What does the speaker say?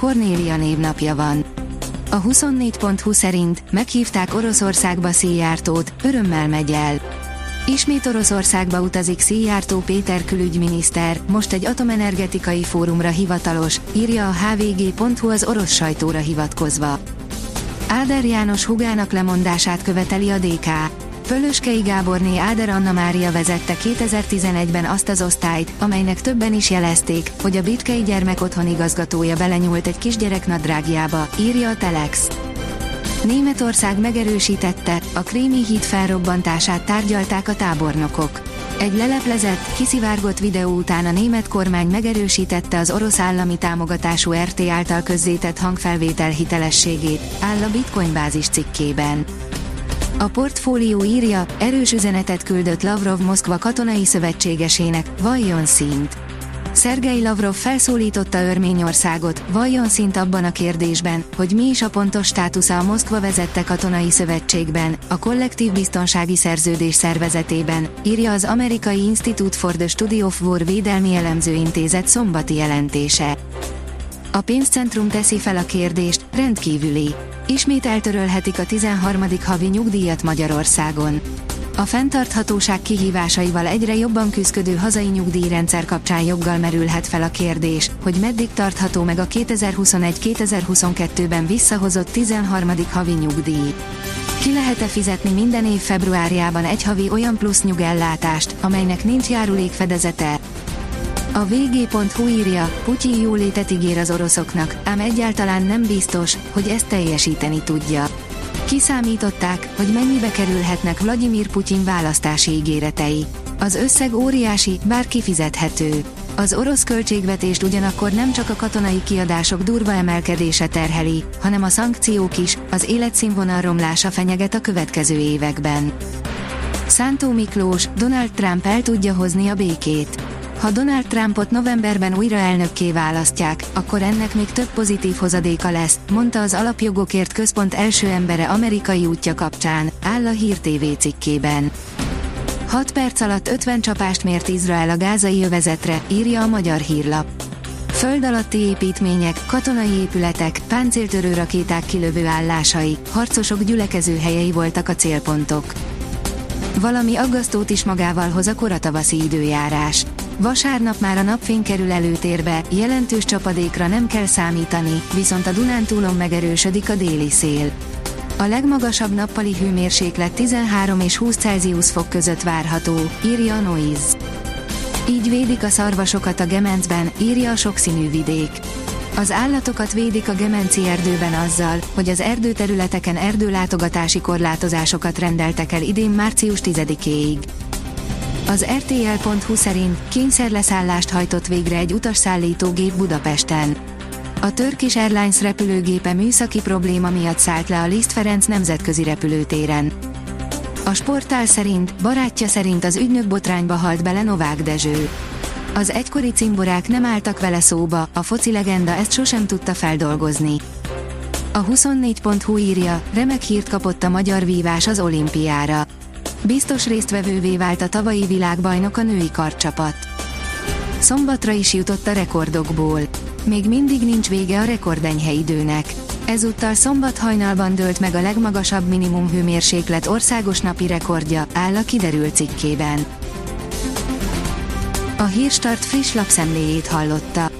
Kornélia névnapja van. A 24.20 szerint meghívták Oroszországba Szijjártót, örömmel megy el. Ismét Oroszországba utazik Szijjártó Péter külügyminiszter, most egy atomenergetikai fórumra hivatalos, írja a hvg.hu az orosz sajtóra hivatkozva. Áder János hugának lemondását követeli a DK. Fölöskei Gáborné Áder Anna Mária vezette 2011-ben azt az osztályt, amelynek többen is jelezték, hogy a Bitkei gyermek otthon igazgatója belenyúlt egy kisgyerek nadrágjába, írja a Telex. Németország megerősítette, a krémi híd felrobbantását tárgyalták a tábornokok. Egy leleplezett, kiszivárgott videó után a német kormány megerősítette az orosz állami támogatású RT által közzétett hangfelvétel hitelességét, áll a Bitcoin bázis cikkében. A portfólió írja, erős üzenetet küldött Lavrov Moszkva katonai szövetségesének, valljon szint. Szergei Lavrov felszólította Örményországot, valljon szint abban a kérdésben, hogy mi is a pontos státusza a Moszkva vezette katonai szövetségben, a kollektív biztonsági szerződés szervezetében, írja az amerikai Institute for the Study of War Védelmi Elemző Intézet szombati jelentése. A pénzcentrum teszi fel a kérdést, rendkívüli. Ismét eltörölhetik a 13. havi nyugdíjat Magyarországon. A fenntarthatóság kihívásaival egyre jobban küzdködő hazai nyugdíjrendszer kapcsán joggal merülhet fel a kérdés, hogy meddig tartható meg a 2021-2022-ben visszahozott 13. havi nyugdíj. Ki lehet-e fizetni minden év februárjában egy havi olyan plusz nyugellátást, amelynek nincs járulékfedezete? A vg.hu írja, Putyin jólétet ígér az oroszoknak, ám egyáltalán nem biztos, hogy ezt teljesíteni tudja. Kiszámították, hogy mennyibe kerülhetnek Vladimir Putyin választási ígéretei. Az összeg óriási, bár kifizethető. Az orosz költségvetést ugyanakkor nem csak a katonai kiadások durva emelkedése terheli, hanem a szankciók is, az életszínvonal romlása fenyeget a következő években. Szántó Miklós, Donald Trump el tudja hozni a békét. Ha Donald Trumpot novemberben újra elnökké választják, akkor ennek még több pozitív hozadéka lesz, mondta az Alapjogokért Központ első embere amerikai útja kapcsán, áll a Hír TV cikkében. 6 perc alatt 50 csapást mért Izrael a gázai övezetre, írja a magyar hírlap. Föld alatti építmények, katonai épületek, páncéltörő rakéták kilövő állásai, harcosok gyülekező helyei voltak a célpontok. Valami aggasztót is magával hoz a koratavaszi időjárás. Vasárnap már a napfény kerül előtérbe, jelentős csapadékra nem kell számítani, viszont a Dunántúlon megerősödik a déli szél. A legmagasabb nappali hőmérséklet 13 és 20 Celsius fok között várható, írja a Noise. Így védik a szarvasokat a Gemencben, írja a sokszínű vidék. Az állatokat védik a Gemenci erdőben azzal, hogy az erdőterületeken erdőlátogatási korlátozásokat rendeltek el idén március 10-éig. Az RTL.hu szerint kényszerleszállást hajtott végre egy utasszállítógép Budapesten. A Turkish Airlines repülőgépe műszaki probléma miatt szállt le a Liszt Ferenc nemzetközi repülőtéren. A sportál szerint, barátja szerint az ügynök botrányba halt bele Novák Dezső. Az egykori cimborák nem álltak vele szóba, a foci legenda ezt sosem tudta feldolgozni. A 24.hu írja, remek hírt kapott a magyar vívás az olimpiára. Biztos résztvevővé vált a tavalyi világbajnok a női karcsapat. Szombatra is jutott a rekordokból. Még mindig nincs vége a rekordenyhe időnek. Ezúttal szombat hajnalban dőlt meg a legmagasabb minimum hőmérséklet országos napi rekordja, áll a kiderült cikkében. A Hírstart friss lapszemléjét hallotta.